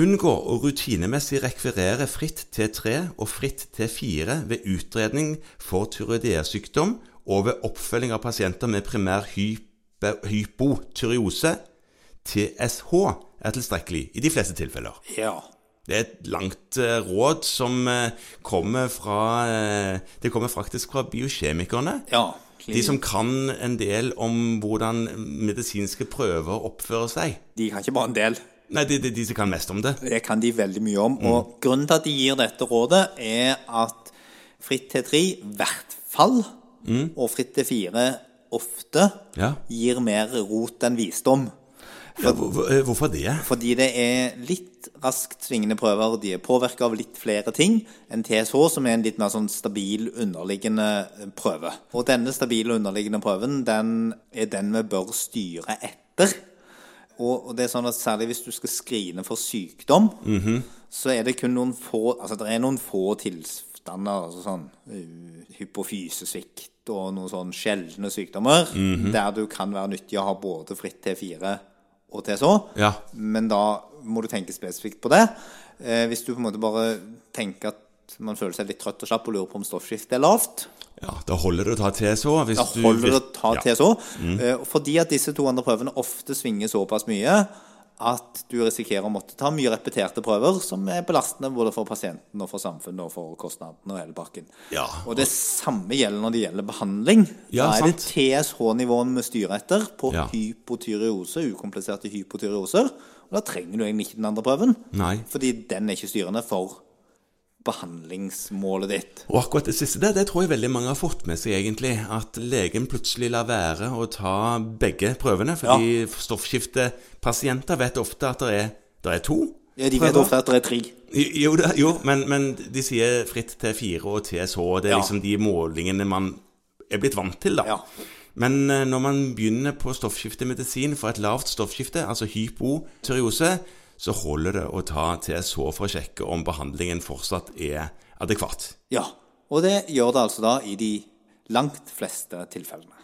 Unngå å rutinemessig rekvirere fritt T3 og fritt T4 ved utredning for tyroideasykdom og ved oppfølging av pasienter med primær hypotyreose. TSH er tilstrekkelig i de fleste tilfeller. Ja. Det er et langt uh, råd som uh, kommer fra uh, Det kommer faktisk fra biokjemikerne. ja. De som kan en del om hvordan medisinske prøver oppfører seg. De kan ikke bare en del. Nei, det er de som kan mest om det. Det kan de veldig mye om. Og grunnen til at de gir dette rådet, er at fritt T3 i hvert fall, og fritt T4 ofte, Ja. gir mer rot enn visdom. Ja, hvor- hvor- eh, hvorfor det? Fordi det er litt raskt svingende prøver. De er påvirka av litt flere ting enn TSH, som er en litt mer sånn stabil underliggende prøve. Og denne stabile underliggende prøven, den er den vi bør styre etter. Og, det er sånn at særlig hvis du skal skrine for sykdom, så er det kun noen få Altså det er noen få tilstander, altså sånn uh, hypofysesvikt og noen sånn sjeldne sykdommer, der du kan være nyttig å ha både fritt T4 og TSH. Ja. Men da må du tenke spesifikt på det. Eh, hvis du på en måte bare tenker at man føler seg litt trøtt og slapp og lurer på om stoffskiftet er lavt, Ja, Da holder det å ta TSH. Hvis da holder det å ta ja. Mm. Eh, fordi at disse to andre prøvene ofte svinger såpass mye at du risikerer å måtte ta mye repeterte prøver som er belastende både for pasienten og for samfunnet og for kostnadene og hele pakken. Ja. Og det samme gjelder når det gjelder behandling. Ja, da er det. TSH-nivåen vi styrer etter på Ja. hypotyreose, ukompliserte hypotyreoser. Og da trenger du egentlig ikke den andre prøven. Nei. Fordi den er ikke styrende for behandlingsmålet ditt. Og akkurat det siste der, det tror jeg veldig mange har fått med seg, egentlig. At legen plutselig lar være å ta begge prøvene. Fordi stoffskiftepasienter vet ofte at det er, det er to. Ja, de vet ofte at det er tre. Jo, det, jo men, men de sier fritt T4 og TSH. Det er Ja. liksom de målingene man er blitt vant til, da. Ja. Men eh, når man begynner på stoffskiftemedisin for et lavt stoffskifte, altså hypotyreose, så holder det å ta TSH for å sjekke om behandlingen fortsatt er adekvat. Ja. Og det gjør det altså da i de langt fleste tilfellene.